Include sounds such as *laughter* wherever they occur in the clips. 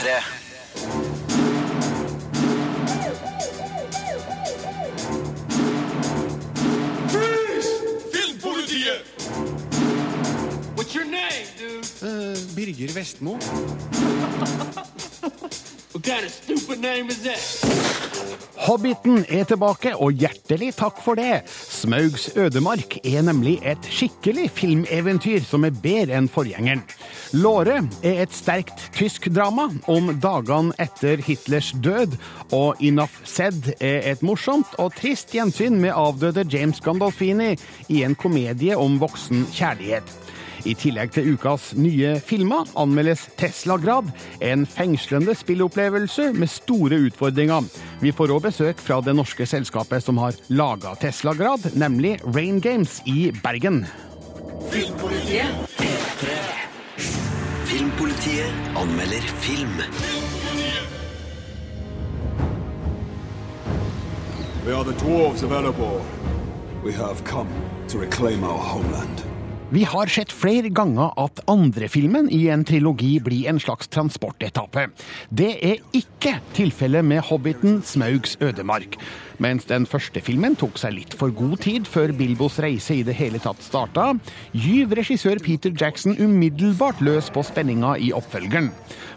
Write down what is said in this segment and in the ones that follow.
P3. Filmpolitiet! What's your name, dude? Birger Vestmo. *laughs* Hobbiten er tilbake, og hjertelig takk for det. Smaugs ødemark er nemlig et skikkelig filmeventyr som er bedre enn forgjengeren. Låre er et sterkt tysk drama om dagene etter Hitlers død, og Enough Said er et morsomt og trist gjensyn med avdøde James Gandolfini i en komedie om voksen kjærlighet. I tillegg til ukas nye filmer anmeldes Tesla Grad, en fengslende spillopplevelse med store utfordringer. Vi får òg besøk fra det norske selskapet som har laga Tesla Grad, nemlig Rain Games i Bergen. Filmpolitiet? Filmpolitiet anmelder film. We are the dwarves of Erebor. We have come to reclaim our homeland. Vi har sett flere ganger at andrefilmen i en trilogi blir en slags transportetappe. Det er ikke tilfellet med Hobbiten Smaugs ødemark. Mens den første filmen tok seg litt for god tid før Bilbos reise i det hele tatt starta, gyv regissør Peter Jackson umiddelbart løs på spenninga i oppfølgeren.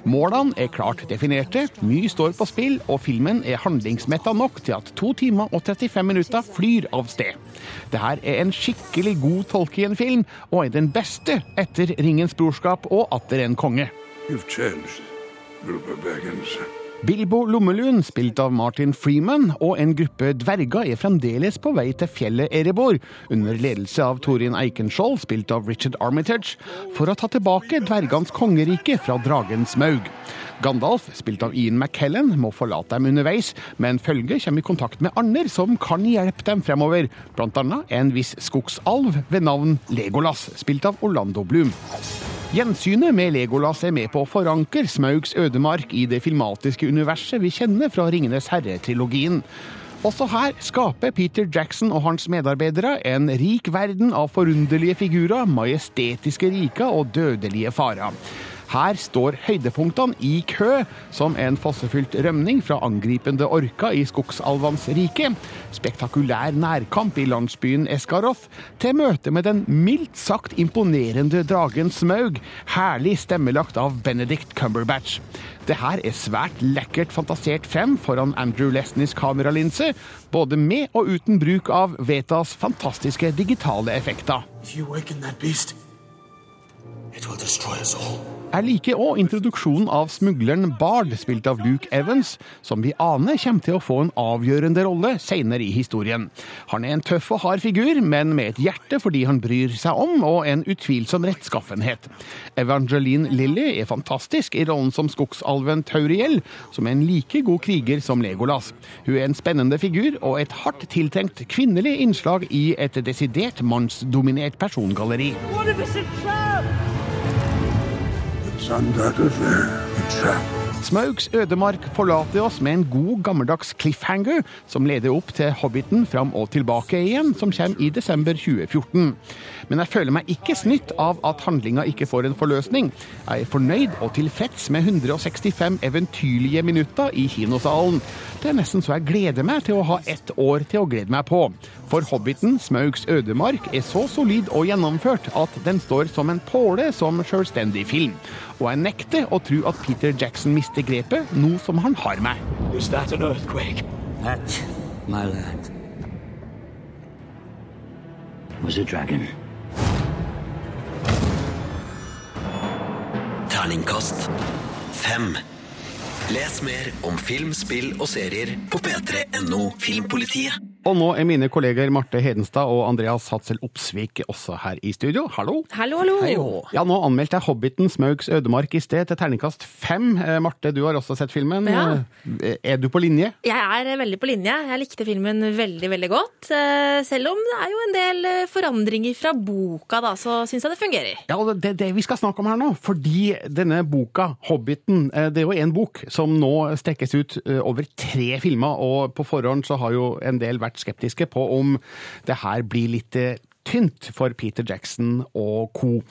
Målene er klart definerte, mye står på spill, og filmen er handlingsmetta nok til at to timer og 35 minutter flyr av sted. Det her er en skikkelig god Tolkien-film, og er den beste etter Ringens brorskap og Atter en konge. You've changed, Bilbo Baggins. Bilbo Lommelund, spilt av Martin Freeman, og en gruppe dverger er fremdeles på vei til fjellet Erebor, under ledelse av Torin Eikenskjold, spilt av Richard Armitage, for å ta tilbake dvergenes kongerike fra dragens maug. Gandalf, spilt av Ian McKellen, må forlate dem underveis, men følget kommer i kontakt med andre som kan hjelpe dem fremover, blant annet en viss skogsalv ved navn Legolas, spilt av Orlando Bloom. Gjensynet med Legolas er med på å forankre Smaugs ødemark i det filmatiske universet vi kjenner fra Ringenes herre-trilogien. Også her skaper Peter Jackson og hans medarbeidere en rik verden av forunderlige figurer, majestetiske riker og dødelige farer. Her står høydepunktene i kø, som en fossefylt rømning fra angripende orka i skogsalvenes rike, spektakulær nærkamp i landsbyen Eskaroth, til møte med den mildt sagt imponerende dragen Smaug, herlig stemmelagt av Benedict Cumberbatch. Det her er svært lekkert fantasert frem foran Andrew Lesnies kameralinse, både med og uten bruk av Vetas fantastiske digitale effekter. If you awaken that beast, it will destroy us all. Jeg liker òg introduksjonen av smugleren Bard, spilt av Luke Evans, som vi aner kommer til å få en avgjørende rolle senere i historien. Han er en tøff og hard figur, men med et hjerte fordi han bryr seg om, og en utvilsom rettskaffenhet. Evangeline Lilly er fantastisk i rollen som skogsalven Tauriel, som er en like god kriger som Legolas. Hun er en spennende figur og et hardt tiltrengt kvinnelig innslag i et desidert mannsdominert persongalleri. It's undoubtedly a trap. Smaugs ødemark forlater oss med en god gammeldags cliffhanger som leder opp til Hobbiten fram og tilbake igjen, som kommer i desember 2014. Men jeg føler meg ikke snytt av at handlinga ikke får en forløsning. Jeg er fornøyd og tilfreds med 165 eventyrlige minutter i kinosalen. Det er nesten så jeg gleder meg til å ha ett år til å glede meg på. For Hobbiten, Smaugs ødemark, er så solid og gjennomført at den står som en påle som selvstendig film. Og jeg nekter å tro at Peter Jackson mister grepet, nå som han har meg. Is that an earthquake? That, my lad, was a dragon. Terningkast fem. Les mer om film, spill og serier på p3.no Filmpolitiet. Og nå er mine kolleger Marte Hedenstad og Andreas Hatzel Opsvik også her i studio. Hallo! Hallo, hallo. Ja, nå anmeldte jeg Hobbiten Smaugs ødemark i sted til terningkast fem. Eh, Marte, du har også sett filmen. Ja. Eh, Er du på linje? Jeg er veldig på linje. Jeg likte filmen veldig, veldig godt. Eh, Selv om det er jo en del forandringer fra boka, da, så syns jeg det fungerer. Ja, og det er det vi skal snakke om her nå. Fordi denne boka, Hobbiten, det er jo en bok som nå strekkes ut over tre filmer, og på forhånd så har jo en del vært skeptiske på om det her blir litt eh, tynt for Peter Jackson og co.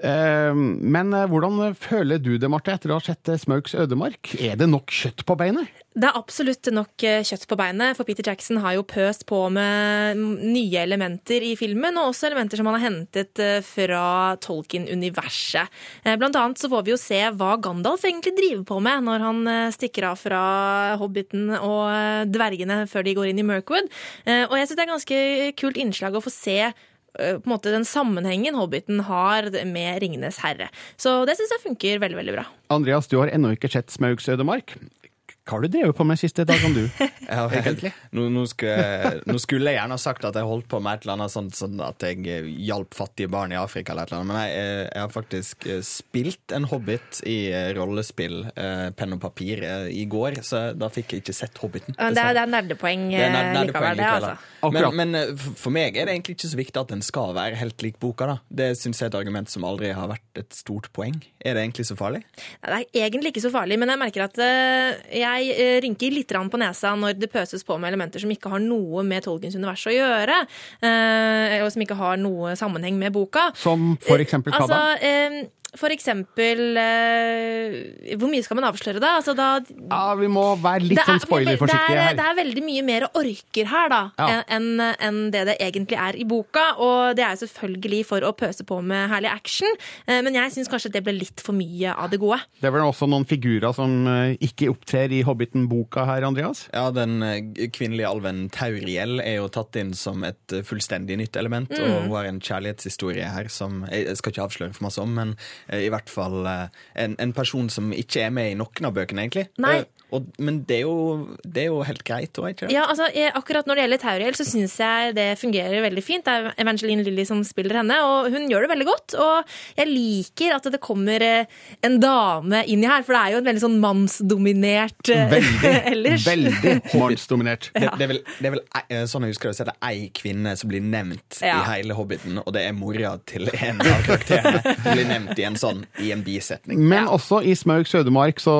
Eh, Men eh, hvordan føler du det, Marte, etter å ha sett eh, Smokes ødemark? Er det nok kjøtt på beinet? Det er absolutt nok kjøtt på beinet, for Peter Jackson har jo pøst på med nye elementer i filmen, og også elementer som han har hentet fra Tolkien-universet. Blant annet så får vi jo se hva Gandalf egentlig driver på med når han stikker av fra Hobbiten og dvergene før de går inn i Mirkwood. Og jeg syns det er ganske kult innslag å få se på en måte den sammenhengen Hobbiten har med Ringenes herre. Så det syns jeg funker veldig, veldig bra. Andreas, du har ennå ikke sett Smaugs ødemark. Hva har du drevet på med siste dagene, du? *laughs* Ja, egentlig. Nå, nå, skulle jeg, nå skulle jeg gjerne sagt at jeg holdt på med et eller annet sånt sånn at jeg eh, hjalp fattige barn i Afrika, eller et eller annet, men jeg, eh, jeg har faktisk eh, spilt en hobbit i rollespill, eh, penn og papir, eh, i går, så da fikk jeg ikke sett Hobbiten. Det er, det er nerdepoeng Det er nerd- nerdepoeng likevel, det, altså. Akkurat. Men, men for meg er det egentlig ikke så viktig at den skal være helt lik boka. da. Det syns jeg er et argument som aldri har vært et stort poeng. Er det egentlig så farlig? Det er egentlig ikke så farlig, men jeg merker at eh, jeg eh, rynker litt på nesa når det pøses på med elementer som ikke har noe med Tolkiens univers å gjøre, eh, og som ikke har noe sammenheng med boka. Som for eksempel hva da? Altså, eh, for eksempel eh, Hvor mye skal man avsløre, da? Altså, da Ja, vi må være litt sånn spoilerforsiktige det er, her. Det er veldig mye mer orker her, da, Ja. enn en det det egentlig er i boka. Og det er jo selvfølgelig for å pøse på med herlig action, eh, men jeg syns kanskje det ble litt for mye av det gode. Det er vel også noen figurer som eh, ikke opptrer i Hobbiten-boka her, Andreas? Ja, Den eh, kvinnelige alven Tauriel er jo tatt inn som et eh, fullstendig nytt element. Mm. Og hun har en kjærlighetshistorie her som jeg skal ikke avsløre for masse om, men i hvert fall eh, en, en person som ikke er med i noen av bøkene, egentlig. Nei. Eh, Og, men det er, jo, det er jo helt greit òg, ikke? Ja, altså, jeg, Akkurat når det gjelder Tauriel, så syns jeg det fungerer veldig fint. Det er Evangeline Lilly som spiller henne, og hun gjør det veldig godt. Og jeg liker at det kommer eh, en dame inn i her, for det er jo en veldig sånn mannsdominert eh, Veldig, *laughs* ellers. veldig *laughs* mannsdominert. Det, det, er vel, det er vel ei- sånn jeg husker det, så er det ei kvinne som blir nevnt Ja. i hele Hobbiten, og det er mora til en av karakterene. Blir nevnt i en sånn, i en bisetning. Men også i Smaug Sødemark, så,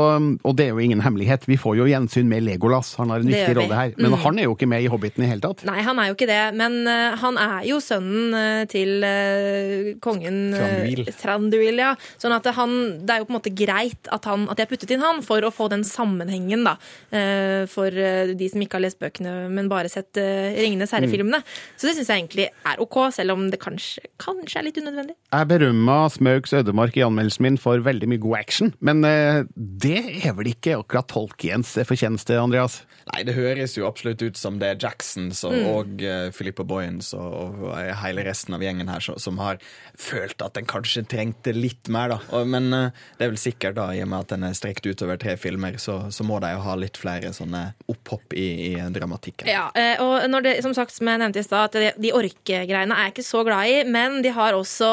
og det er jo ingen hemmelighet, vi får jo gjensyn med Legolas. Han har en viktig rolle her. Men han er jo ikke med i Hobbiten i hele tatt. Nei, han er jo ikke det, men uh, han er jo sønnen uh, til uh, kongen Tranduil. Thranduil. Thranduil, ja. Sånn at han, det er jo på en måte greit at, han, at jeg puttet inn han for å få den sammenhengen, da. eh, For de som ikke har lest bøkene, men bare sett uh, Ringenes herre-filmene. Så det syns jeg egentlig er ok, selv om det kanskje, kanskje er litt unødvendig. Jeg berømma Smaugs ødemark i anmeldelsen min for veldig mye god action, men det er vel ikke akkurat Tolkiens fortjeneste, Andreas? Nei, det høres jo absolutt ut som det er Jacksons og, og uh, Philippa Boyens og, og hele resten av gjengen her som, som har følt at den kanskje trengte litt mer, da. Og, men uh, det er vel sikkert, da, i og med at den er strekt utover tre filmer, så, så må de jo ha litt flere sånne opphopp i, i dramatikken. Ja, eh, og når det, som sagt, som jeg nevnte i stad, at de- orkegreiene er jeg ikke så glad i, men de har også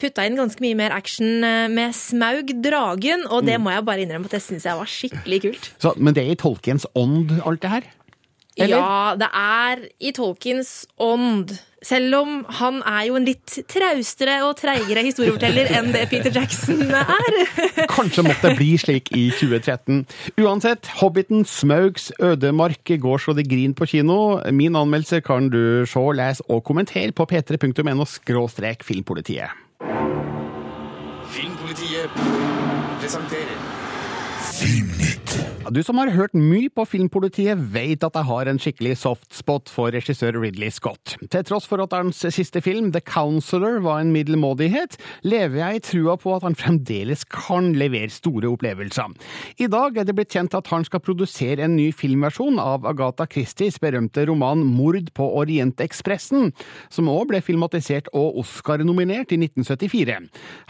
putta inn ganske mye mer action med Smaug dragen, og det må jeg bare innrømme at jeg syns jeg var skikkelig kult. Så, men det er i Tolkiens ånd, alt det her? Eller? Ja, det er i Tolkiens ånd. Selv om han er jo en litt traustere og treigere historieforteller enn det Peter Jackson er. *laughs* Kanskje måtte det bli slik i 2013. Uansett, Hobbiten Smaugs ødemark går så det grin på kino. Min anmeldelse kan du se, lese og kommentere på p3.no skråstrek filmpolitiet. Filmpolitiet presenterer Du som har hørt mye på Filmpolitiet, vet at jeg har en skikkelig softspot for regissør Ridley Scott. Til tross for at hans siste film, The Counselor, var en middelmådighet, lever jeg i trua på at han fremdeles kan levere store opplevelser. I dag er det blitt kjent at han skal produsere en ny filmversjon av Agatha Christies berømte roman Mord på Orientekspressen, som òg ble filmatisert og Oscar-nominert i 1974.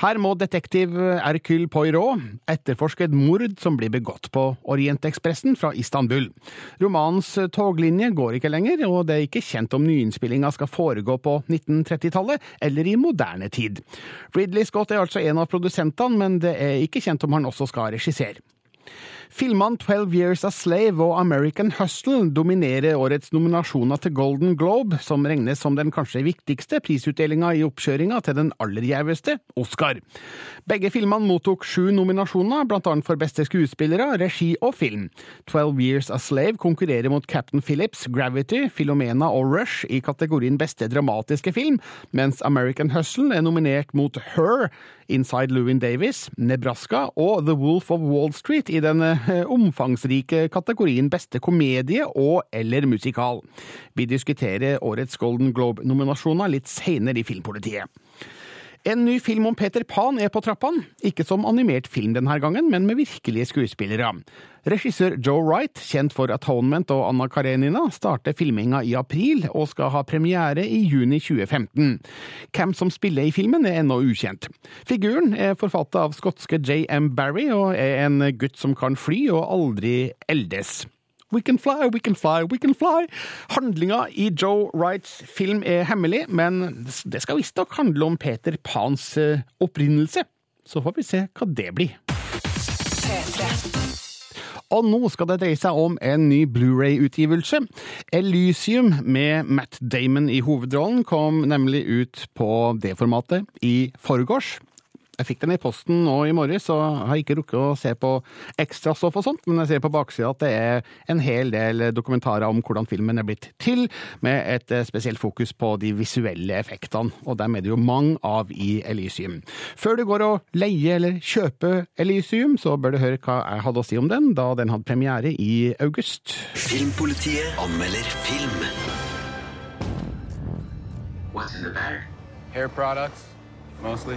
Her må detektiv Hercule Poirot etterforske et mord som blir begått på Orientekspressen fra Istanbul. Romanens toglinje går ikke lenger, og det er ikke kjent om nyinnspillinga skal foregå på 1930-tallet eller i moderne tid. Ridley Scott er altså en av produsentene, men det er ikke kjent om han også skal regissere. Filmene 12 Years a Slave og American Hustle dominerer årets nominasjoner til Golden Globe, som regnes som den kanskje viktigste prisutdelinga i oppkjøringa til den aller gjeveste, Oscar. Begge filmene mottok sju nominasjoner, blant annet for beste skuespillere, regi og film. 12 Years a Slave konkurrerer mot Captain Phillips, Gravity, Filomena og Rush i kategorien beste dramatiske film, mens American Hustle er nominert mot Her, Inside Louin Davis, Nebraska og The Wolf of Wall Street i den omfangsrike kategorien beste komedie og eller musikal. Vi diskuterer årets Golden Globe-nominasjoner litt seinere i Filmpolitiet. En ny film om Peter Pan er på trappene. Ikke som animert film denne gangen, men med virkelige skuespillere. Regissør Joe Wright, kjent for Atonement og Anna Karenina, starter filminga i april og skal ha premiere i juni 2015. Hvem som spiller i filmen er ennå ukjent. Figuren er forfattet av skotske J.M. Barry og er en gutt som kan fly og aldri eldes. We can fly, we can fly, we can fly. Handlinga i Joe Wrights film er hemmelig, men det skal visstnok handle om Peter Pans eh, opprinnelse. Så får vi se hva det blir. Og nå skal det dreie seg om en ny Blu-ray-utgivelse. Elysium med Matt Damon i hovedrollen kom nemlig ut på det formatet i forgårs. Jeg fikk den i posten nå i morges, så har jeg ikke rukket å se på ekstrastoff og sånt, men jeg ser på baksida at det er en hel del dokumentarer om hvordan filmen er blitt til, med et eh, spesielt fokus på de visuelle effektene, og dem er det jo mange av i Elysium. Før du går og leier eller kjøper Elysium, så bør du høre hva jeg hadde å si om den, da den hadde premiere i august. Filmpolitiet anmelder film. What's in the bag? Hair products, mostly.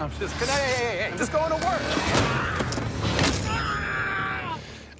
I'm just. Hey, hey, hey, just going to work.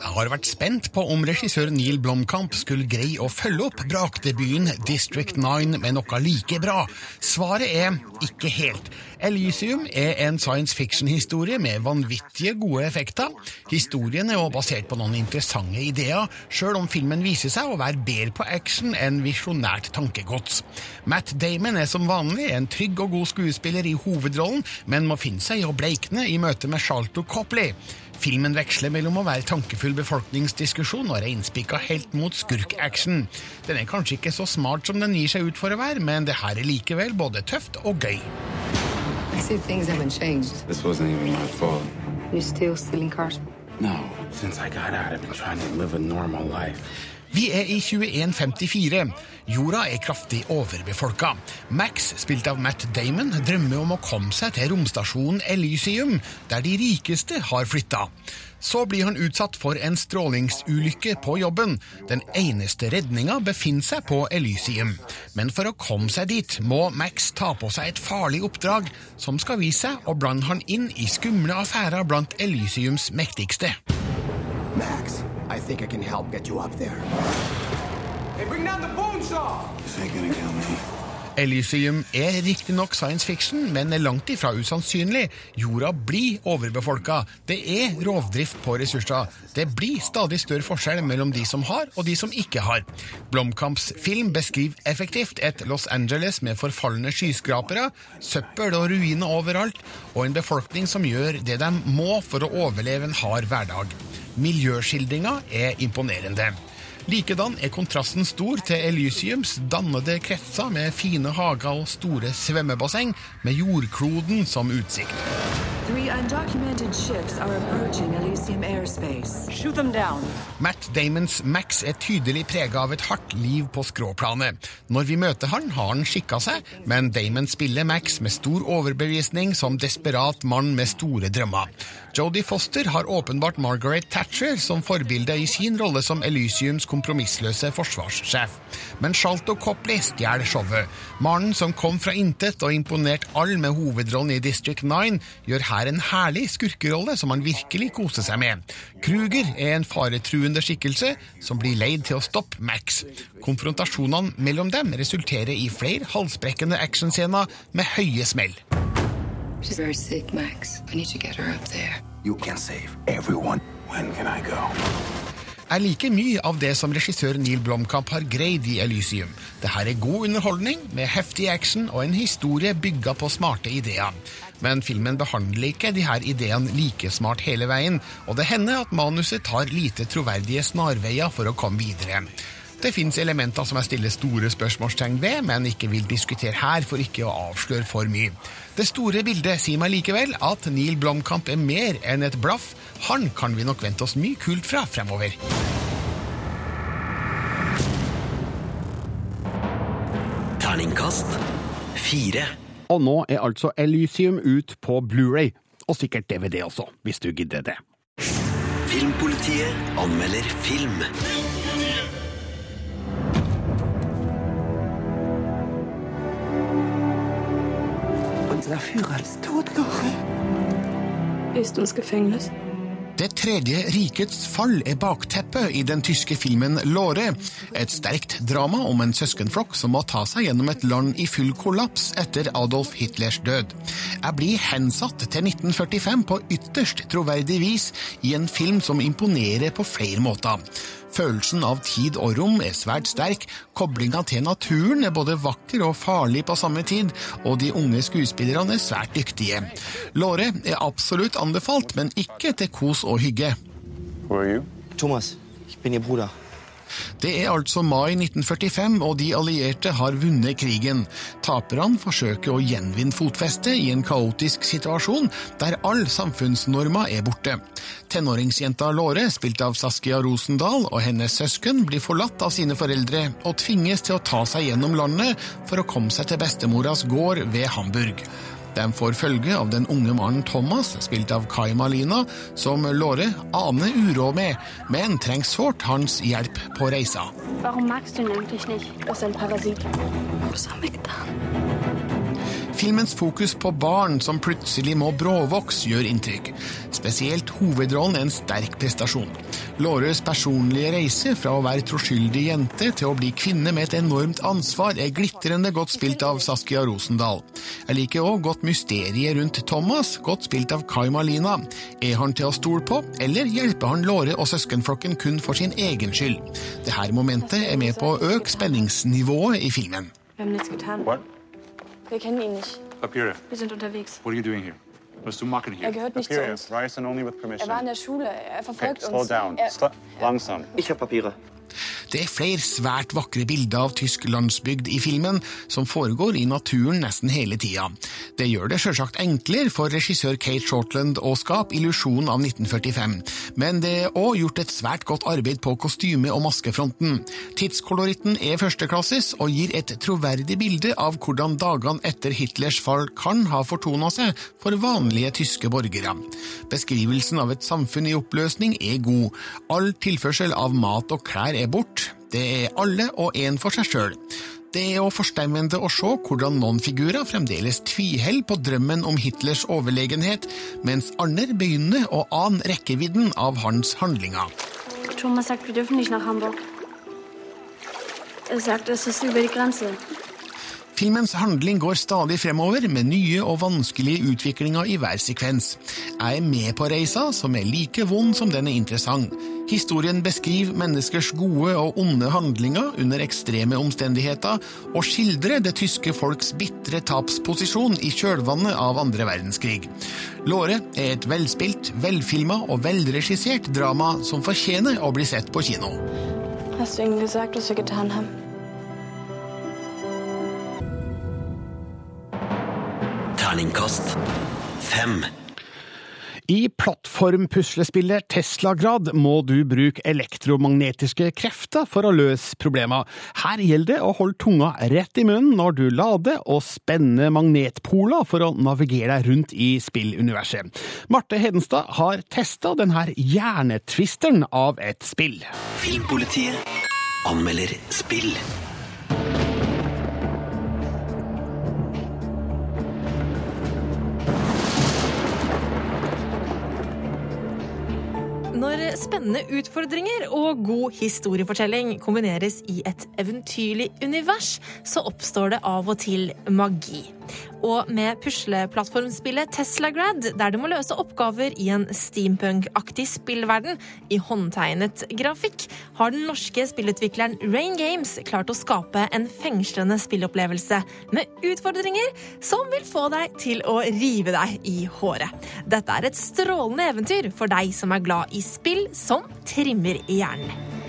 Har vært spent på om regissør Neil Blomkamp skulle greie å følge opp brakdebuten District 9 med noe like bra. Svaret er ikke helt. Elysium er en science fiction-historie med vanvittige gode effekter. Historien er også basert på noen interessante ideer, sjøl om filmen viser seg å være bedre på action enn visjonært tankegods. Matt Damon er som vanlig en trygg og god skuespiller i hovedrollen, men må finne seg i å bleikne i møte med Shalto Copley. Filmen veksler mellom å være tankefull befolkningsdiskusjon og reinspikka helt mot skurk-action. Den er kanskje ikke så smart som den gir seg ut for å være, men det her er likevel både tøft og gøy. I see things haven't changed. This wasn't even my fault. You're still stealing cars? No, since I got out, I've been trying to live a normal life. Vi er i 2154. Jorda er kraftig overbefolka. Max, spilt av Matt Damon, drømmer om å komme seg til romstasjonen Elysium, der de rikeste har flytta. Så blir han utsatt for en strålingsulykke på jobben. Den eneste redninga befinner seg på Elysium. Men for å komme seg dit må Max ta på seg et farlig oppdrag, som skal vise seg å blande han inn i skumle affærer blant Elysiums mektigste. Max, I think I can help get you up there. Elysium er riktignok science fiction, men er langt ifra usannsynlig. Jorda blir overbefolka. Det er rovdrift på ressurser. Det blir stadig større forskjell mellom de som har, og de som ikke har. Blomkamps film beskriver effektivt et Los Angeles med forfalne skyskrapere, søppel og ruiner overalt, og en befolkning som gjør det de må for å overleve en hard hverdag. Miljøskildringa er imponerende. Likedan er kontrasten stor til Elysiums dannede kretser med fine hager og store svømmebasseng, med jordkloden som utsikt. Three undocumented ships are approaching Elysium airspace. Shoot them down. Matt Damons Max er tydelig prega av et hardt liv på skråplanet. Når vi møter han, har han skikka seg, men Damon spiller Max med stor overbevisning som desperat mann med store drømmer. Jodie Foster har åpenbart Margaret Thatcher som forbilde i sin rolle som Elysiums kompromissløse forsvarssjef. Men Shalto Copley stjeler showet. Mannen som kom fra intet og imponerte alle med hovedrollen i District 9, gjør her en herlig skurkerolle som han virkelig koser seg med. Kruger er en faretruende skikkelse som blir leid til å stoppe Max. Konfrontasjonene mellom dem resulterer i flere halsbrekkende actionscener med høye smell. She's very sick, Max. I need to get her up there. You can save everyone. When can I go? Jeg like mye av det som regissør Neil Blomkamp har greid i Elysium. Det her er god underholdning, med heftig action og en historie bygga på smarte ideer. Men filmen behandler ikke de her ideene like smart hele veien, og det hender at manuset tar lite troverdige snarveier for å komme videre. Det fins elementer som jeg stiller store spørsmålstegn ved, men ikke vil diskutere her for ikke å avsløre for mye. Det store bildet sier meg likevel at Neil Blomkamp er mer enn et blaff. Han kan vi nok vente oss mye kult fra fremover. Terningkast fire. Og nå er altså Elysium ut på Blu-ray, og sikkert DVD også, hvis du gidder det. Filmpolitiet anmelder film. Unser Todloche. ist ins Gefängnis? Det tredje rikets fall er bakteppet i den tyske filmen Låre. Et sterkt drama om en søskenflokk som må ta seg gjennom et land i full kollaps etter Adolf Hitlers død. Jeg blir hensatt til 1945 på ytterst troverdig vis i en film som imponerer på flere måter. Følelsen av tid og rom er svært sterk, koblinga til naturen er både vakker og farlig på samme tid, og de unge skuespillerne er svært dyktige. Låre er absolutt anbefalt, men ikke til kos og hygge. Thomas, jeg er din Bruder. Det er altså mai 1945, og de allierte har vunnet krigen. Taperne forsøker å gjenvinne fotfestet i en kaotisk situasjon der all samfunnsnorma er borte. Tenåringsjenta Låre, spilt av Saskia Rosendal, og hennes søsken blir forlatt av sine foreldre og tvinges til å ta seg gjennom landet for å komme seg til bestemoras gård ved Hamburg. De får følge av den unge mannen Thomas, spilt av Kai Malina, som Låre aner uråd med, men trenger sårt hans hjelp på reisa. Hvorfor magst du ikke eigentlich nicht? Er en ein Parasit. Was haben wir getan? Filmens fokus på barn som plutselig må bråvokse, gjør inntrykk. Spesielt hovedrollen er en sterk prestasjon. Låres personlige reise fra å være troskyldig jente til å bli kvinne med et enormt ansvar er glitrende godt spilt av Saskia Rosendal. Jeg liker òg godt mysteriet rundt Thomas, godt spilt av Kai Malina. Er han til å stole på, eller hjelper han Låre og søskenflokken kun for sin egen skyld? Dette momentet er med på å øke spenningsnivået i filmen. Hvem. Wir kennen ihn nicht. Apira, Wir sind unterwegs. what are you doing here? Was du machen here? Er gehört nicht zu Apira, uns. Ryerson only with permission. Er war in der Schule. Er okay, verfolgt slow uns. down. Er, Sl- langsam. Ich habe Papiere. Det er flere svært vakre bilder av tysk landsbygd i filmen, som foregår i naturen nesten hele tida. Det gjør det sjølsagt enklere for regissør Kate Shortland å skape illusjonen av 1945, men det er òg gjort et svært godt arbeid på kostyme- og maskefronten. Tidskoloritten er førsteklasses og gir et troverdig bilde av hvordan dagene etter Hitlers fall kan ha fortona seg for vanlige tyske borgere. Beskrivelsen av et samfunn i oppløsning er god. All tilførsel av mat og klær er bort. Det er alle og en for seg sjøl. Det er òg forstemmende å se hvordan noen figurer fremdeles tviholder på drømmen om Hitlers overlegenhet, mens andre begynner å ane rekkevidden av hans handlinger. Thomas sagt, vi dürfen nicht nach Hamburg. Er sagt, es ist über die Grenze. Filmens handling går stadig fremover, med nye og vanskelige utviklinger i hver sekvens. Jeg er med på reisa, som er like vond som den er interessant. Historien beskriver menneskers gode og onde handlinger under ekstreme omstendigheter, og skildrer det tyske folks bitre tapsposisjon i kjølvannet av andre verdenskrig. Låre er et velspilt, velfilma og velregissert drama som fortjener å bli sett på kino. Hast du ihnen gesagt, was wir getan haben? Terningkast fem. I plattformpuslespillet Teslagrad må du bruke elektromagnetiske krefter for å løse problemer. Her gjelder det å holde tunga rett i munnen når du lader, og spenne magnetpoler for å navigere deg rundt i spilluniverset. Marte Hedenstad har testa denne hjernetvisteren av et spill. Filmpolitiet anmelder spill. Når spennende utfordringer og god historiefortelling kombineres i et eventyrlig univers, så oppstår det av og til magi. Og med pusleplattformspillet Teslagrad, der du må løse oppgaver i en steampunk-aktig spillverden i håndtegnet grafikk, har den norske spillutvikleren Rain Games klart å skape en fengslende spillopplevelse med utfordringer som vil få deg til å rive deg i håret. Dette er et strålende eventyr for deg som er glad i spill som trimmer hjernen.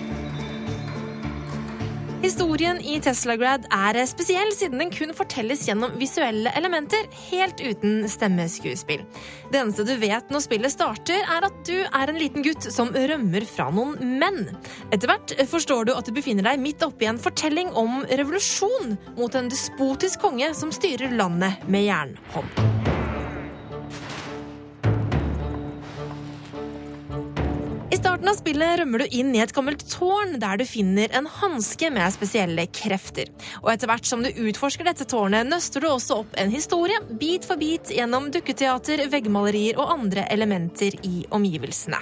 Historien i Teslagrad er spesiell siden den kun fortelles gjennom visuelle elementer, helt uten stemmeskuespill. Det eneste du vet når spillet starter, er at du er en liten gutt som rømmer fra noen menn. Etter hvert forstår du at du befinner deg midt oppi en fortelling om revolusjon mot en despotisk konge som styrer landet med jernhånd. Starten av spillet rømmer du inn i et gammelt tårn der du finner en hanske med spesielle krefter. Og etter hvert som du utforsker dette tårnet, nøster du også opp en historie, bit for bit gjennom dukketeater, veggmalerier og andre elementer i omgivelsene.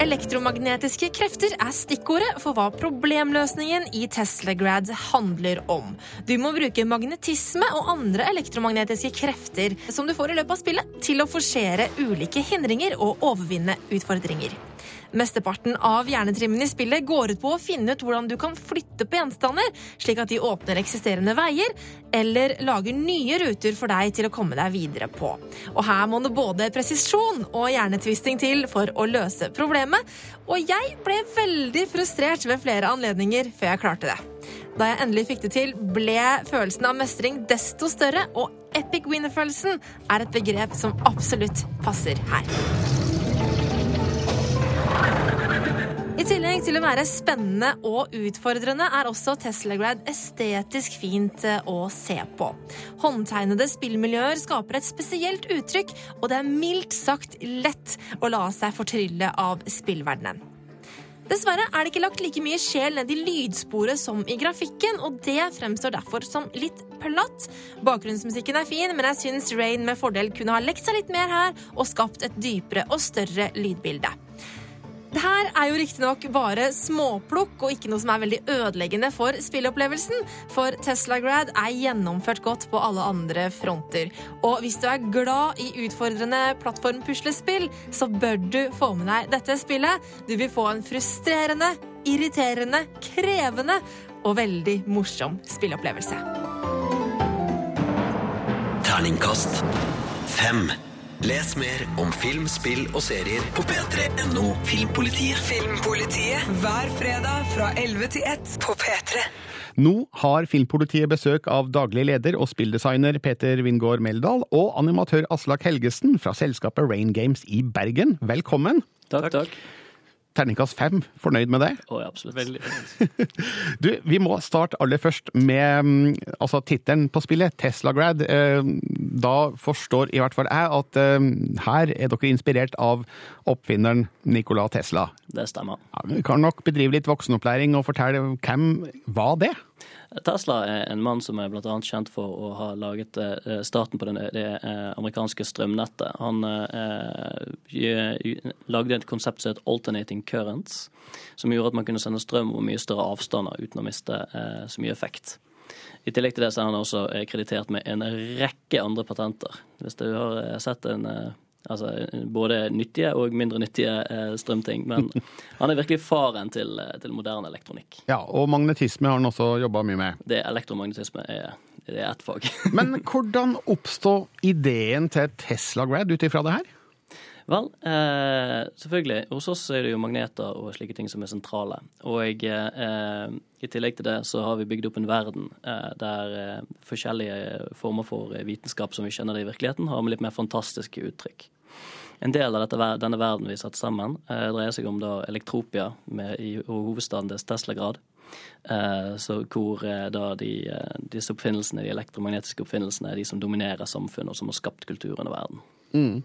Elektromagnetiske krefter er stikkordet for hva problemløsningen i Teslagrad handler om. Du må bruke magnetisme og andre elektromagnetiske krefter som du får i løpet av spillet, til å forsere ulike hindringer og overvinne utfordringer. Mesteparten av hjernetrimmen i spillet går ut på å finne ut hvordan du kan flytte på gjenstander, slik at de åpner eksisterende veier, eller lager nye ruter for deg til å komme deg videre på. Og her må det både presisjon og hjernetvisting til for å løse problemet, og jeg ble veldig frustrert ved flere anledninger før jeg klarte det. Da jeg endelig fikk det til, ble følelsen av mestring desto større, og epic winner-følelsen er et begrep som absolutt passer her. I tillegg til å være spennende og utfordrende er også Teslagrad estetisk fint eh, å se på. Håndtegnede spillmiljøer skaper et spesielt uttrykk, og det er mildt sagt lett å la seg fortrylle av spillverdenen. Dessverre er det ikke lagt like mye sjel ned i lydsporet som i grafikken, og det fremstår derfor som litt platt. Bakgrunnsmusikken er fin, men jeg syns Rain med fordel kunne ha lekt seg litt mer her og skapt et dypere og større lydbilde. Det her er jo riktignok bare småplukk og ikke noe som er veldig ødeleggende for spillopplevelsen, for Teslagrad er gjennomført godt på alle andre fronter. Og hvis du er glad i utfordrende plattformpuslespill, så bør du få med deg dette spillet. Du vil få en frustrerende, irriterende, krevende og veldig morsom spillopplevelse. Terningkast fem. Les mer om film, spill og serier på p3.no Filmpolitiet. Filmpolitiet hver fredag fra 11 til 1 på P3. Nå har Filmpolitiet besøk av daglig leder og spilldesigner Peter Wingård Meldal og animatør Aslak Helgesen fra selskapet Rain Games i Bergen. Velkommen. Takk, takk. Terningkast fem, fornøyd med det? Oh, ja, absolutt. Veldig *laughs* Du, vi må starte aller først med mm, altså, tittelen på spillet, Teslagrad. Eh, Da forstår i hvert fall jeg at eh, her er dere inspirert av oppfinneren Nikola Tesla. Det stemmer. Ja, vi kan nok bedrive litt voksenopplæring og fortelle hvem var det? Tesla er en mann som er annet kjent for å ha laget eh, starten på det, det eh, amerikanske strømnettet. Han eh, lagde et konsept som het alternating currents, som gjorde at man kunne sende strøm over mye større avstander uten å miste eh, så mye effekt. I tillegg til det så er han også eh, kreditert med en rekke andre patenter. Hvis du har eh, sett en eh, Altså både nyttige og mindre nyttige eh, strømting. Men *laughs* han er virkelig faren til, eh, til moderne elektronikk. Ja, Og magnetisme har han også jobba mye med. Det elektromagnetisme er, det er ett fag. Men hvordan oppstod ideen til Teslagrad ut ifra det her? Vel, eh, selvfølgelig. Hos oss er det jo magneter og slike ting som er sentrale. Og eh, i tillegg til det så har vi bygd opp en verden eh, der eh, forskjellige former for vitenskap som vi kjenner det i virkeligheten, har med litt mer fantastiske uttrykk. En del av dette, denne verden vi satte sammen, eh, dreier seg om da Elektropia med, i hovedstaden deres Teslagrad. Eh, så hvor da de, disse oppfinnelsene, de elektromagnetiske oppfinnelsene, er de som dominerer samfunnet, og som har skapt kulturen og verden. Mm.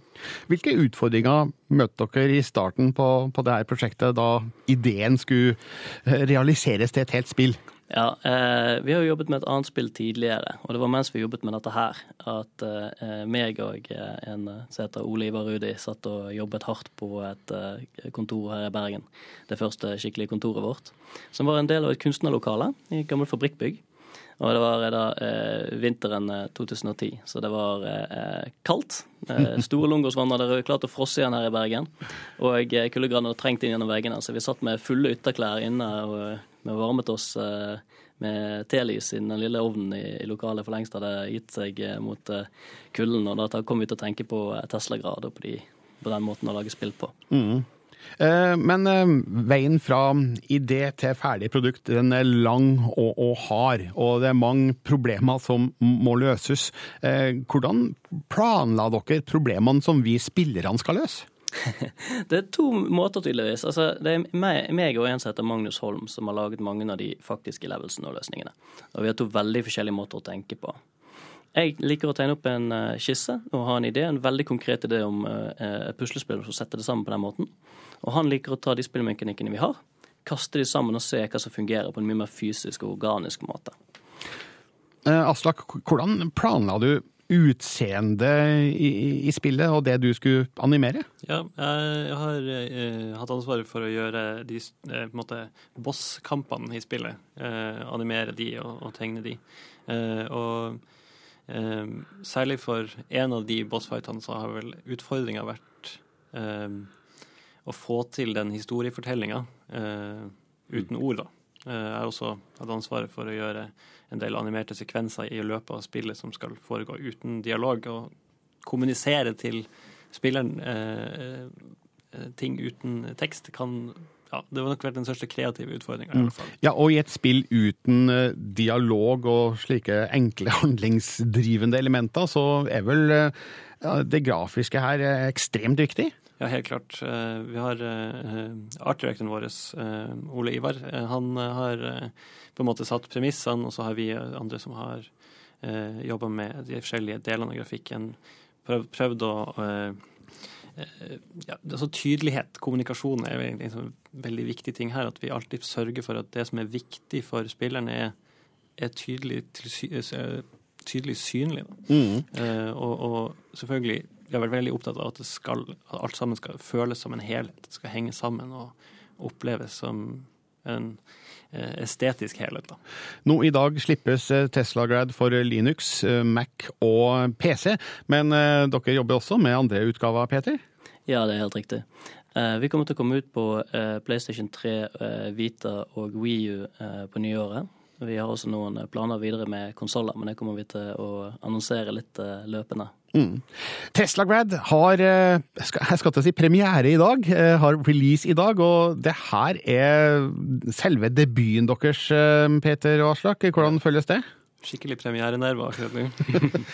Hvilke utfordringer møtte dere i starten på, på det her prosjektet, da ideen skulle eh, realiseres til et helt spill? Ja, eh, vi har jo jobbet med et annet spill tidligere, og det var mens vi jobbet med dette her, at eh, meg og eh, en som heter Ole Ivar Rudi satt og jobbet hardt på et eh, kontor her i Bergen. Det første skikkelige kontoret vårt. Som var en del av et kunstnerlokale i et gammelt fabrikkbygg. Og det var da eh, vinteren eh, 2010, så det var eh, kaldt. Eh, *laughs* store Lungåsvann hadde klart å frosse igjen her i Bergen. Og eh, kuldegradene hadde trengt inn gjennom veggene, så vi satt med fulle ytterklær inne og eh, vi varmet oss eh, med telys i den lille ovnen i, i lokalet for lengst hadde gitt seg eh, mot eh, kulden. Og da kom vi til å tenke på eh, Tesla-grad og på, de, på den måten å lage spill på. Mm. Eh, Men eh, veien fra idé til ferdig produkt den er lang og, og hard, og det er mange problemer som må løses. Eh, Hvordan planla dere problemene som vi spillerne skal løse? *laughs* Det er to måter, tydeligvis. Altså, det er meg, og en som heter Magnus Holm, som har laget mange av de faktiske levelsene og løsningene. Og vi har to veldig forskjellige måter å tenke på. Jeg liker å tegne opp en skisse og ha en idé, en veldig konkret idé om et puslespill og sette det sammen på den måten. Og han liker å ta de spillmekanikkene vi har, kaste de sammen og se hva som fungerer på en mye mer fysisk og organisk måte. Eh, Aslak, hvordan planla du utseendet i, i spillet og det du skulle animere? Ja, jeg har eh, hatt ansvaret for å gjøre de eh, boss-kampene i spillet. Eh, animere de og, og tegne de. Eh, og eh, særlig for en av de bossfightene så har vel utfordringa vært å få til den historiefortellinga uten ord, da. Eh, Jeg har også hatt ansvaret for å gjøre en del animerte sekvenser i løpet av spillet som skal foregå uten dialog, og kommunisere til spilleren eh, eh, ting uten tekst kan ja, Det har nok vært den største kreative utfordringa. Mm. Ja, og i et spill uten eh, dialog og slike enkle *laughs* handlingsdrivende elementer, så er vel eh, ja, det grafiske her eh, ekstremt viktig? Ja, helt klart. Eh, Vi har artdirektøren vår, eh, Ole Ivar. eh, Han eh, har eh, på en måte satt premissene, og så har vi eh, andre som har jobba med de forskjellige delene av grafikken. Prøv, prøvd å eh, eh, ja, altså Tydelighet, kommunikasjon, er egentlig en sånn veldig viktig ting her. At vi alltid sørger for at det som er viktig for spillerne, er, er tydelig, eh, tydelig synlig. Mm. Eh, og, og selvfølgelig, vi har vært veldig opptatt av at, det skal, at alt sammen skal føles som en helhet. Det skal henge sammen og oppleves som en eh, estetisk helhet. Da. Nå i dag slippes eh, Tesla Grad for Linux, eh, Mac og PC, men dere jobber også med andre utgaver, Peter? Ja, det er helt riktig. Eh, Vi kommer til å komme ut på PlayStation 3, eh, Vita og Wii U eh, på nyåret. Vi har også noen planer videre med konsoller, men det kommer vi til å annonsere litt løpende. Mm. Tesla Grad har eh, jeg skal til å si premiere i dag, eh, har release i dag, og det her er selve debuten deres, eh, Peter og Aslak. Hvordan føles det? Skikkelig premierenerver akkurat *laughs* nå.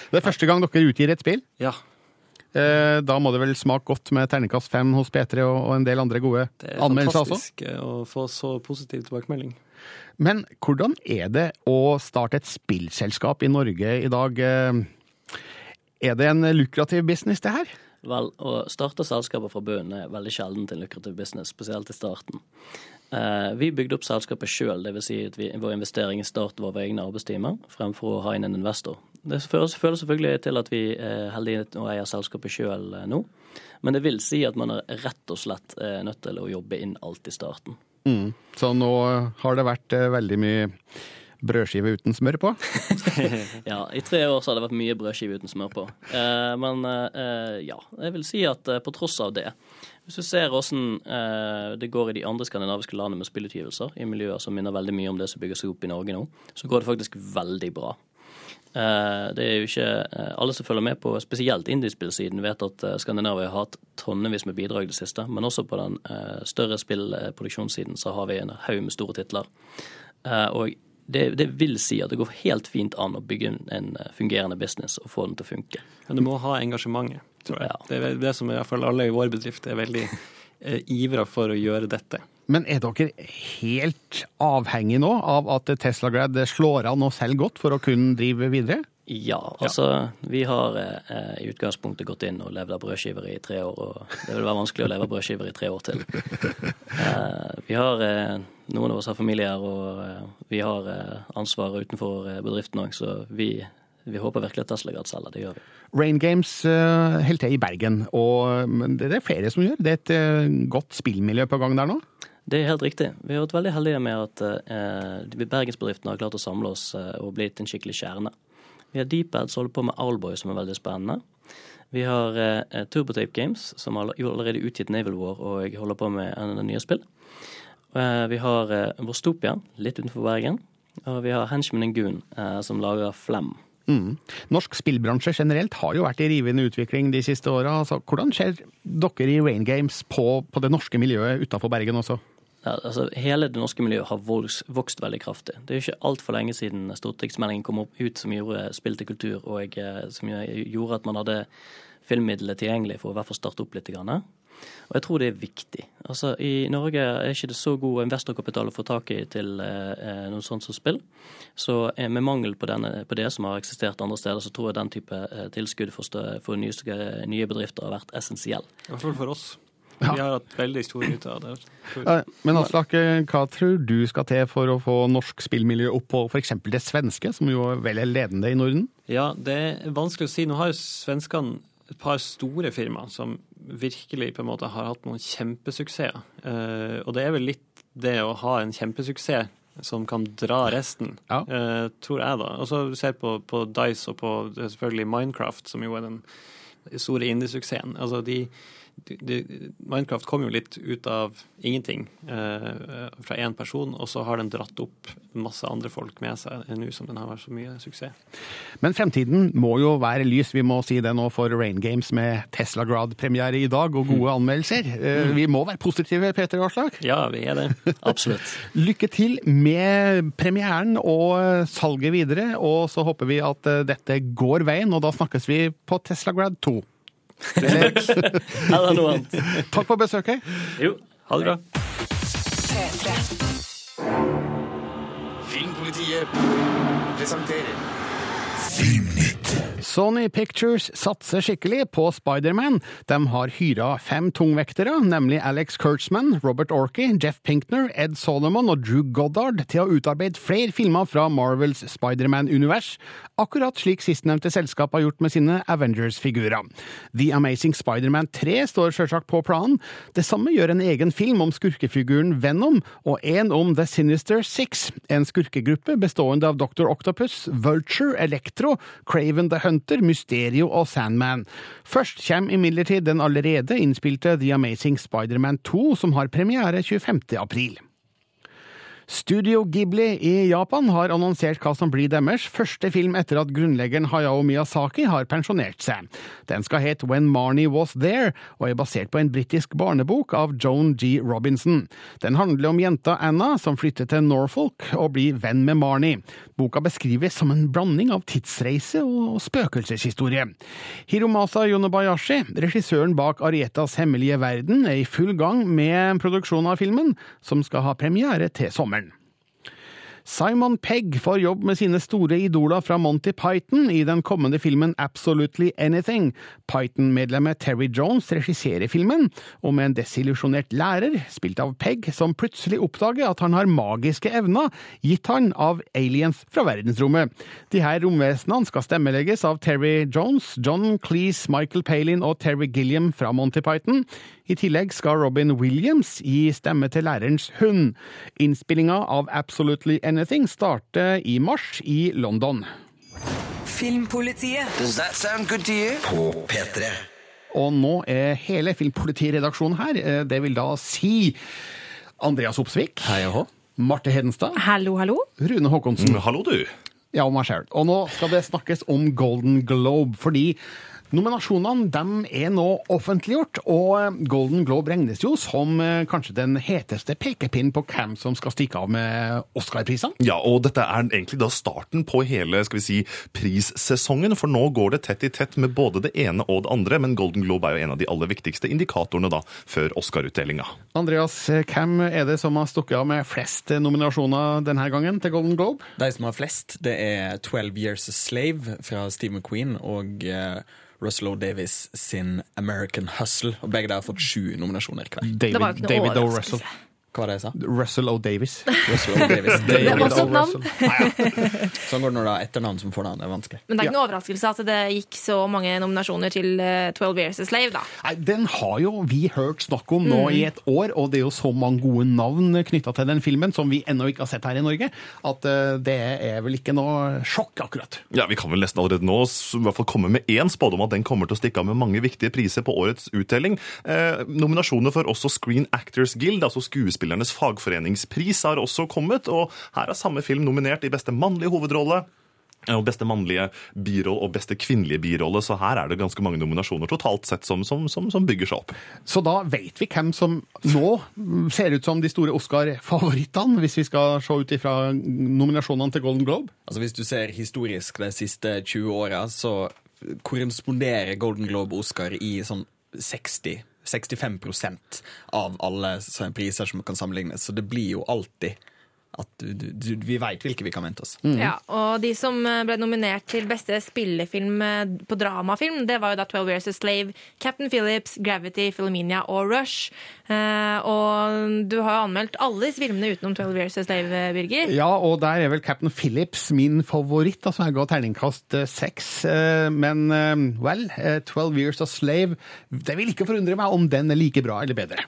Det er første gang dere utgir et spill. Ja. Da må det vel smake godt med terningkast fem hos P3 og en del andre gode anmeldelser. Det er fantastisk også? å få så positiv tilbakemelding. Men hvordan er det å starte et spillselskap i Norge i dag? Eh, Er det en lukrativ business, det her? Vel, å starte selskaper fra bunnen er veldig sjelden til lukrativ business, spesielt i starten. Eh, Vi bygde opp selskapet sjøl, dvs. Si at vi, vår investering i start var våre egne arbeidstimer, fremfor å ha inn en investor. Det fører fører selvfølgelig til at vi er heldige og eier selskapet sjøl nå, men det vil si at man er rett og slett eh, nødt til å jobbe inn alt i starten. Mm. Så nå har det vært eh, veldig mye brødskive uten smør på? *laughs* ja, i tre år så har det vært mye brødskive uten smør på. Eh, men eh, ja, jeg vil si at eh, på tross av det Hvis du ser åssen eh, det går i de andre skandinaviske landene med spillutgivelser, i miljøer som minner veldig mye om det som bygger seg opp i Norge nå, så går det faktisk veldig bra. Eh, det er jo ikke eh, Alle som følger med på spesielt indiespillsiden, vet at Skandinavia har hatt tonnevis med bidrag det siste. Men også på den større spillproduksjonssiden så har vi en haug med store titler. Og det, det vil si at det går helt fint an å bygge en, en fungerende business og få den til å funke. Men du må ha engasjementet, tror jeg. Det er det som i hvert fall alle i vår bedrift er veldig eh, ivra for å gjøre dette. Men er dere helt avhengig nå av at Tesla Grad slår an og selger godt for å kunne drive videre? Ja, altså vi har eh, i utgangspunktet gått inn og levd av brødskiver i tre år, og det vil være vanskelig å leve av brødskiver i tre år til. *laughs* Eh, vi har eh, noen av oss har familier, og eh, vi har eh, ansvar utenfor eh, bedriften òg, så vi, vi håper virkelig at Tesla selger. Det gjør vi. Rain Games holder til i Bergen, og det er flere som gjør. Det er et godt spillmiljø på gang der nå? Det er helt riktig. Vi har vært veldig heldige med at eh, bergensbedriftene har klart å samle oss eh, og blitt en skikkelig kjerne. Vi har Deepad som holder på med Owlboy, som er veldig spennende. Vi har eh, Turbotape Games, som har allerede utgitt Naval War og holder på med en, en nye spill. Eh, vi har eh, Vostopia, litt utenfor Bergen. Og vi har Henchman Goon, eh, som lager Flem. Mm. Norsk spillbransje generelt har jo vært i rivende utvikling de siste åra. Altså, hvordan ser dere i Rain Games på, på det norske miljøet utafor Bergen også? Ja, altså, hele det norske miljøet har vokst, vokst veldig kraftig. Det er jo ikke altfor lenge siden stortingsmeldingen kom opp ut som gjorde spill til kultur, og som gjorde at man hadde filmmidler tilgjengelig for å i hvert fall starte opp litt. Grann. Og jeg tror det er viktig. Altså, I Norge er ikke det så god investorkapital å få tak i til eh, noe sånt som spill. Så eh, med mangel på, denne, på, det som har eksistert andre steder, så tror jeg den type eh, tilskudd for, stø, for nye, nye, bedrifter har vært essensiell. I hvert fall for oss. Vi har hatt veldig stor nytte av det. *laughs* Ja, men Aslak, hva tror du skal til for å få norsk spillmiljø opp på f.eks. det svenske, som jo er vel ledende i Norden? Ja, det er vanskelig å si. Nå har jo svenskene et par store firmaer som virkelig på en måte har hatt noen kjempesuksesser. Uh, og det er vel litt det å ha en kjempesuksess som kan dra resten, ja. uh, tror jeg, da. Og så ser på, på Dice og på selvfølgelig Minecraft, som jo er den store indie-suksessen. Altså de det, Minecraft kom jo litt ut av ingenting eh, fra én person, og så har den dratt opp masse andre folk med seg nå som den har vært så mye suksess. Men fremtiden må jo være lys, vi må si det nå for Rain Games med Tesla Grad-premiere i dag og gode mm. anmeldelser. Eh, vi må være positive, Peter Aarslag? Ja, vi er det. Absolutt. *laughs* Lykke til med premieren og salget videre, og så håper vi at eh, dette går veien, og da snakkes vi på 2. Eller *laughs* noe annet. Takk for besøket. Jo, ha det bra. Filmpolitiet presenterer Filmnytt. Sony Pictures satser skikkelig på Spiderman. De har hyra fem tungvektere, nemlig Alex Kurtzman, Robert Orkey, Jeff Pinkner, Ed Solomon og Drew Goddard, til å utarbeide flere filmer fra Marvels Spiderman-univers, akkurat slik sistnevnte selskap har gjort med sine Avengers-figurer. The Amazing Spiderman 3 står selvsagt på planen. Det samme gjør en egen film om skurkefiguren Venom, og en om The Sinister Six, en skurkegruppe bestående av Dr. Octopus, Vulture, Electro, Craven the Hunter, Mysterio og Sandman. Først kommer imidlertid den allerede innspilte The Amazing Spiderman 2, som har premiere 25. april. Studio Ghibli i Japan har annonsert hva som blir deres første film etter at grunnleggeren Hayao Miyazaki har pensjonert seg. Den skal het When Marnie Was There, og er basert på en britisk barnebok av Joan G. Robinson. Den handler om jenta Anna som flytter til Norfolk og blir venn med Marnie. Boka beskrives som en blanding av tidsreise og spøkelseshistorie. Hiromasa Yonobayashi, regissøren bak Arietas hemmelige verden, er i full gang med produksjonen av filmen, som skal ha premiere til sommeren. Simon Pegg får jobb med sine store idoler fra Monty Python i den kommende filmen Absolutely Anything. Python-medlemmet Terry Jones regisserer filmen, og med en desillusjonert lærer, spilt av Pegg, som plutselig oppdager at han har magiske evner, gitt han av aliens fra verdensrommet. De her romvesenene skal stemmelegges av Terry Jones, John Cleese, Michael Palin og Terry Gilliam fra Monty Python. I tillegg skal Robin Williams gi stemme til lærerens hund. Innspillinga av Absolutely Anything starter i mars i London. Filmpolitiet. Does that sound good to you? På P3. Og nå er hele Filmpolitiredaksjonen her. Eh, det vil da si Andreas Opsvik. Hei og hå. Marte Hedenstad. Hallo, hallo. Rune Håkonsen. Mm, hallo, du. Ja, og meg sjøl. Og nå skal det snakkes om Golden Globe, fordi Nominasjonene de er nå offentliggjort, og Golden Globe regnes jo som eh, kanskje den heteste pekepinnen på hvem som skal stikke av med Oscar-prisene. Ja, og dette er egentlig da starten på hele skal vi si, prissesongen, for nå går det tett i tett med både det ene og det andre, men Golden Globe er jo en av de aller viktigste indikatorene da før Oscar-utdelinga. Andreas, hvem er det som har stukket av med flest nominasjoner denne gangen til Golden Globe? De som har flest, det er 12 Years a Slave fra Steve McQueen og uh, Russell O. Davis sin American Hustle. Og Begge der har fått sju nominasjoner hver. David, David O. Russell. Hva var det jeg sa? Russell O. Davis. *laughs* Russell O. Davis. Det er også et navn. *laughs* Sånn går det når du har etternavn som fornavn. Det er vanskelig. Men det er ikke noe overraskelse at det gikk så mange nominasjoner til eh, 12 Years a Slave, da. Nei, Den har jo vi hørt snakk om nå Mm. i et år, og det er jo så mange gode navn knytta til den filmen som vi ennå ikke har sett her i Norge, at eh, det er vel ikke noe sjokk, akkurat. Ja, Vi kan vel nesten allerede nå i hvert fall komme med én spådom at den kommer til å stikke av med mange viktige priser på årets utdeling. Eh, nominasjoner for også Screen Actors Guild, altså skuespillernes fagforeningspris, har også kommet. Og her er samme film nominert i beste mannlige hovedrolle. eh, Og beste mannlige birolle og beste kvinnelige birolle, så her er det ganske mange nominasjoner totalt sett som, som, som, som bygger seg opp. Så da vet vi hvem som nå ser ut som de store Oscar-favorittene, hvis vi skal se ut ifra nominasjonene til Golden Globe. Altså Hvis du ser historisk de siste 20 åra, så korresponderer Golden Globe og Oscar i sånn 60 65% av alle priser som kan sammenlignes. Så det blir jo alltid at du, du, du, vi veit hvilke vi kan vente oss. Ja, og de som eh, ble nominert til beste spillefilm eh, på dramafilm, det var jo da 12 Years a Slave, Captain Phillips, Gravity, Philomenia og Rush. Eh, og du har jo anmeldt alle disse filmene utenom 12 Years a Slave, eh, Birger. Ja, og der er vel Captain Phillips min favoritt. altså Jeg ga terningkast seks. eh, Men eh, vel, eh, 12 Years a Slave Det vil ikke forundre meg om den er like bra eller bedre.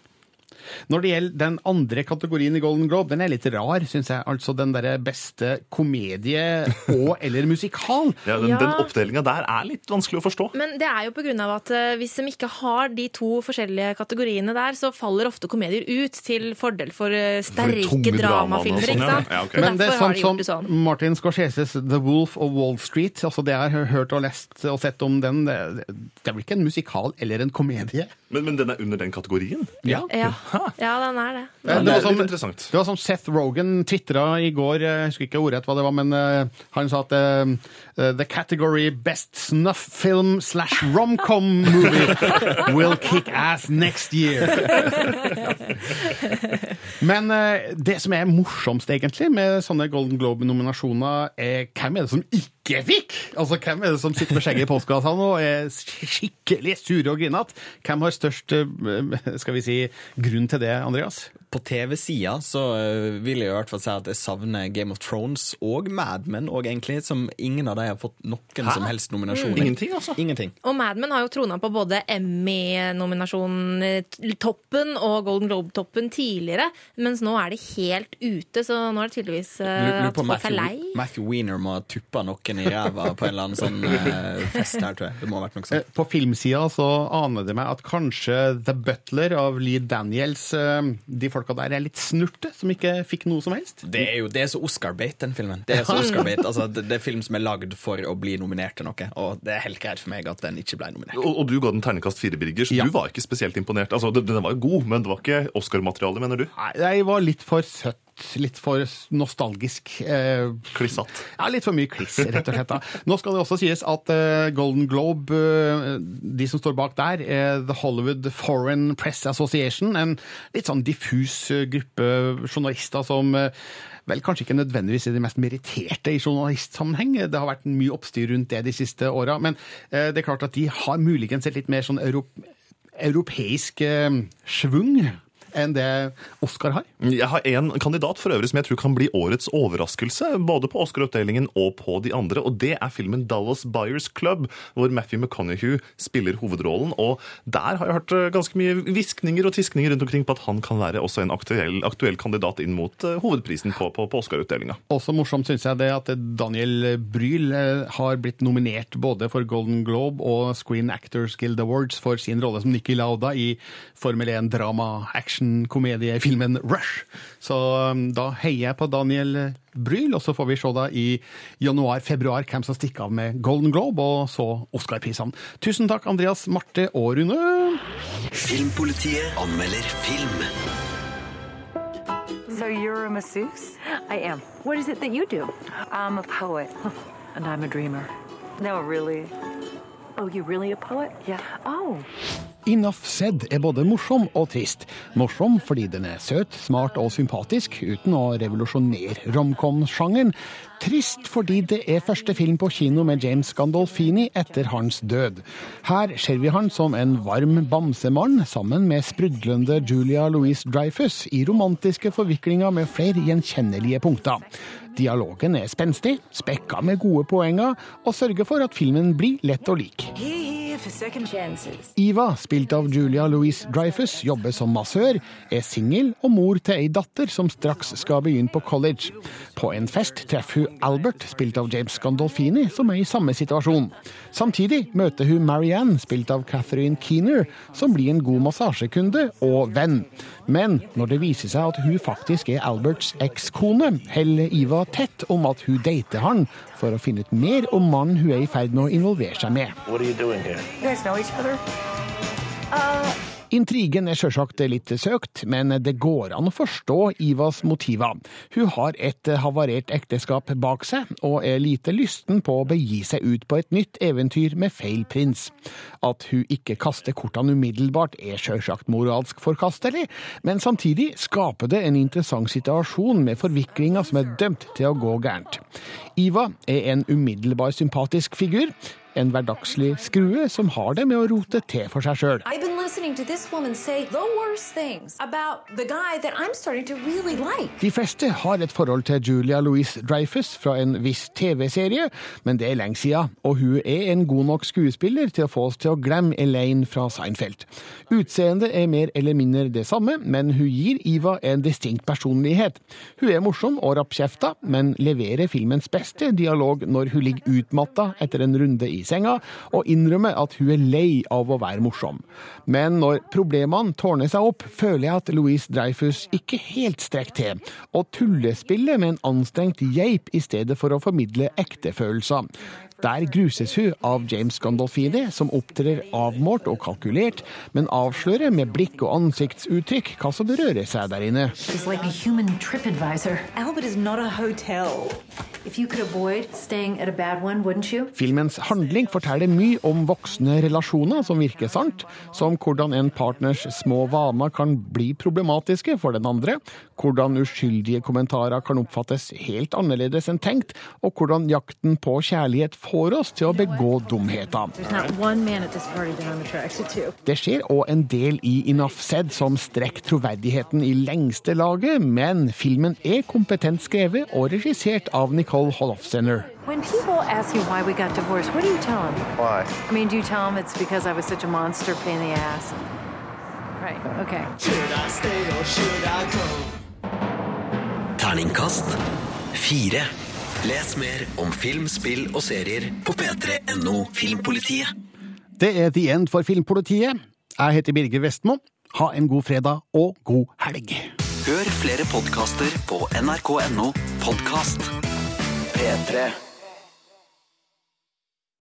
Når det gjelder den andre kategorien i Golden Globe, den er litt rar, syns jeg. Altså den derre beste komedie *laughs* og eller musikal. Ja, Den, Ja. den oppdelinga der er litt vanskelig å forstå. Men det er jo på grunn av at eh, hvis de ikke har de to forskjellige kategoriene der, så faller ofte komedier ut til fordel for eh, sterke tunge dramafilmer. dramaene og ikke sånn, sant? ja. Og Men det er derfor har sånn de gjort det som sånn. Martin Scorseses The Wolf of Wall Street. altså Det jeg har hørt og lest og sett om den, det, det er vel ikke en musikal eller en komedie? Men, men den er under den kategorien? Ja. ja, den er det. Ja, det, var som, det var som Seth Rogan tvitra i går, eh, jeg husker ikke ordrett hva det var, men uh, han sa at eh, the category best snuff film slash romcom movie will kick ass next year. *laughs* Men uh, det som er morsomst egentlig med sånne Golden Globe-nominasjoner, er hvem er det som ikke fikk? Altså Hvem er det som sitter med skjegget i postkassa nå og er skikkelig sure og grinete? Hvem har størst eh, skal vi si, grunn til det, Andreas? På TV-sida så eh, vil jeg i hvert fall si at jeg savner Game of Thrones og Mad Men og egentlig, som ingen av de har fått noen Hæ? som helst nominasjon. Mm. Ingenting, altså? Ingenting. Og Mad Men har jo trona på både Emmy- nominasjonen, toppen og Golden Globe-toppen tidligere, mens nå er de helt ute, så nå er det tydeligvis eh, lurer at folk er lei. Matthew, Wiener Weiner må ha tuppa noen i ræva på en eller annen sånn eh, fest her, tror jeg. Det må ha vært noe sånt. Eh, På filmsida så aner det meg at kanskje The Butler av Lee Daniels, eh, de folka der er litt snurte, som ikke fikk noe som helst. Det er jo det er så Oscar-bait, den filmen. Det er så *laughs* Oscar-bait. Altså, det, det er film som er lagd for å bli nominert til noe, og det er helt greit for meg at den ikke ble nominert. Og, og du ga den terningkast fire, Birger, så du var ikke spesielt imponert. Altså, den, den var jo god, men det var ikke Oscar-materiale, mener du? Nei, jeg var litt for søtt. Litt for nostalgisk. Eh, Klissete. Ja, litt for mye kliss, rett og slett. Da. *laughs* Nå skal det også sies at eh, Golden Globe, eh, de som står bak der, er The Hollywood Foreign Press Association. En litt sånn diffus eh, gruppe journalister som eh, vel kanskje ikke nødvendigvis er de mest meritterte i journalistsammenheng. Det har vært mye oppstyr rundt det de siste åra. Men eh, det er klart at de har muligens et litt mer sånn europ europeisk eh, schwung enn det Oscar har. Jeg har en kandidat for øvrig som jeg tror kan bli årets overraskelse, både på Oscar-oppdelingen og på de andre, og det er filmen Dallas Buyers Club, hvor Matthew McConaughey spiller hovedrollen. Og der har jeg hørt eh, ganske mye hviskninger og tiskninger rundt omkring på at han kan være også en aktuell, aktuell kandidat inn mot eh, hovedprisen på, på, på Oscar-utdelinga. Også morsomt syns jeg det at Daniel Bryl eh, har blitt nominert både for Golden Globe og Screen Actors Guild Awards for sin rolle som Nikki Lauda i Formel 1 drama action-komediefilmen Rush. Så um, da heier jeg på Daniel Bryl, og så får vi se da i januar-februar hvem som stikker av med Golden Globe og så Oscar-prisene. Tusen takk, Andreas, Marte og Rune. Filmpolitiet anmelder film. So you're a masseuse? I am. What is it that you do? I'm a poet. *laughs* And I'm a dreamer. No, really. Oh, you're really a poet? Yeah. Oh. Enough Said er både morsom og trist. Morsom fordi den er søt, smart og sympatisk, uten å revolusjonere romcom-sjangeren. Trist fordi det er første film på kino med James Gandolfini etter hans død. Her ser vi han som en varm bamsemann sammen med sprudlende Julia Louise Dreyfus i romantiske forviklinger med flere gjenkjennelige punkter. Dialogen er spenstig, spekka med gode poenger, og sørger for at filmen blir lett å like. Iva, spilt av Julia Louise Dreyfus, jobber som massør, er singel og mor til ei datter som straks skal begynne på college. På en fest treffer hun Albert, spilt av James Gandolfini, som er i samme situasjon. Samtidig møter hun Marianne, spilt av Catherine Keener, som blir en god massasjekunde og venn. Men når det viser seg at hun faktisk er Alberts ekskone, holder Iva tett om at hun dater han, for å finne ut mer om mannen hun er i ferd med å involvere seg med. Intrigen er sjølsagt litt søkt, men det går an å forstå Ivas motiver. Hun har et havarert ekteskap bak seg, og er lite lysten på å begi seg ut på et nytt eventyr med feil prins. At hun ikke kaster kortene umiddelbart er sjølsagt moralsk forkastelig, men samtidig skaper det en interessant situasjon med forviklinger som er dømt til å gå gærent. Iva er en umiddelbar sympatisk figur. En hverdagslig skrue som har det med å rote til for seg sjøl. Really like. De fleste har et forhold til Julia Louise Dreyfus fra en viss TV-serie, men det er lenge siden, og hun er en god nok skuespiller til å få oss til å glemme Elaine fra Seinfeld. Utseendet er mer eller mindre det samme, men hun gir Iva en distinkt personlighet. Hun er morsom og rappkjefta, men leverer filmens beste dialog når hun ligger utmatta etter en runde i senga, og innrømmer at hun er lei av å være morsom. Men når problemene tårner seg opp, føler jeg at Louise Dreyfus ikke helt strekker til, og tullespiller med en anstrengt geip i stedet for å formidle ekte følelser. Der gruses hun av James Gandolfini, som opptrer avmålt og kalkulert, men avslører med blikk og ansiktsuttrykk hva som rører seg der inne. She's like a human TripAdvisor. Albert is not a hotel. If you could avoid staying at a bad one, wouldn't you? Filmens handling forteller mye om voksne relasjoner som virker sant, som hvordan en partners små vaner kan bli problematiske for den andre, hvordan uskyldige kommentarer kan oppfattes helt annerledes enn tenkt, og hvordan jakten på kjærlighet får oss til å begå dumheter. Det skjer òg en del i Enough Said som strekker troverdigheten i lengste laget, men filmen er kompetent skrevet og regissert av Nicole Holofcener. When people ask you why we got divorced, what do you tell them? Why? I mean, do you tell them it's because I was such a monster pain in the ass? Right, okay. Terningkast fire. Les mer om film, spill og serier på p3.no Filmpolitiet. Det er The End for Filmpolitiet. Jeg heter Birger Vestmo. Ha en god fredag og god helg. Hør flere podkaster på nrk.no podkast. P3.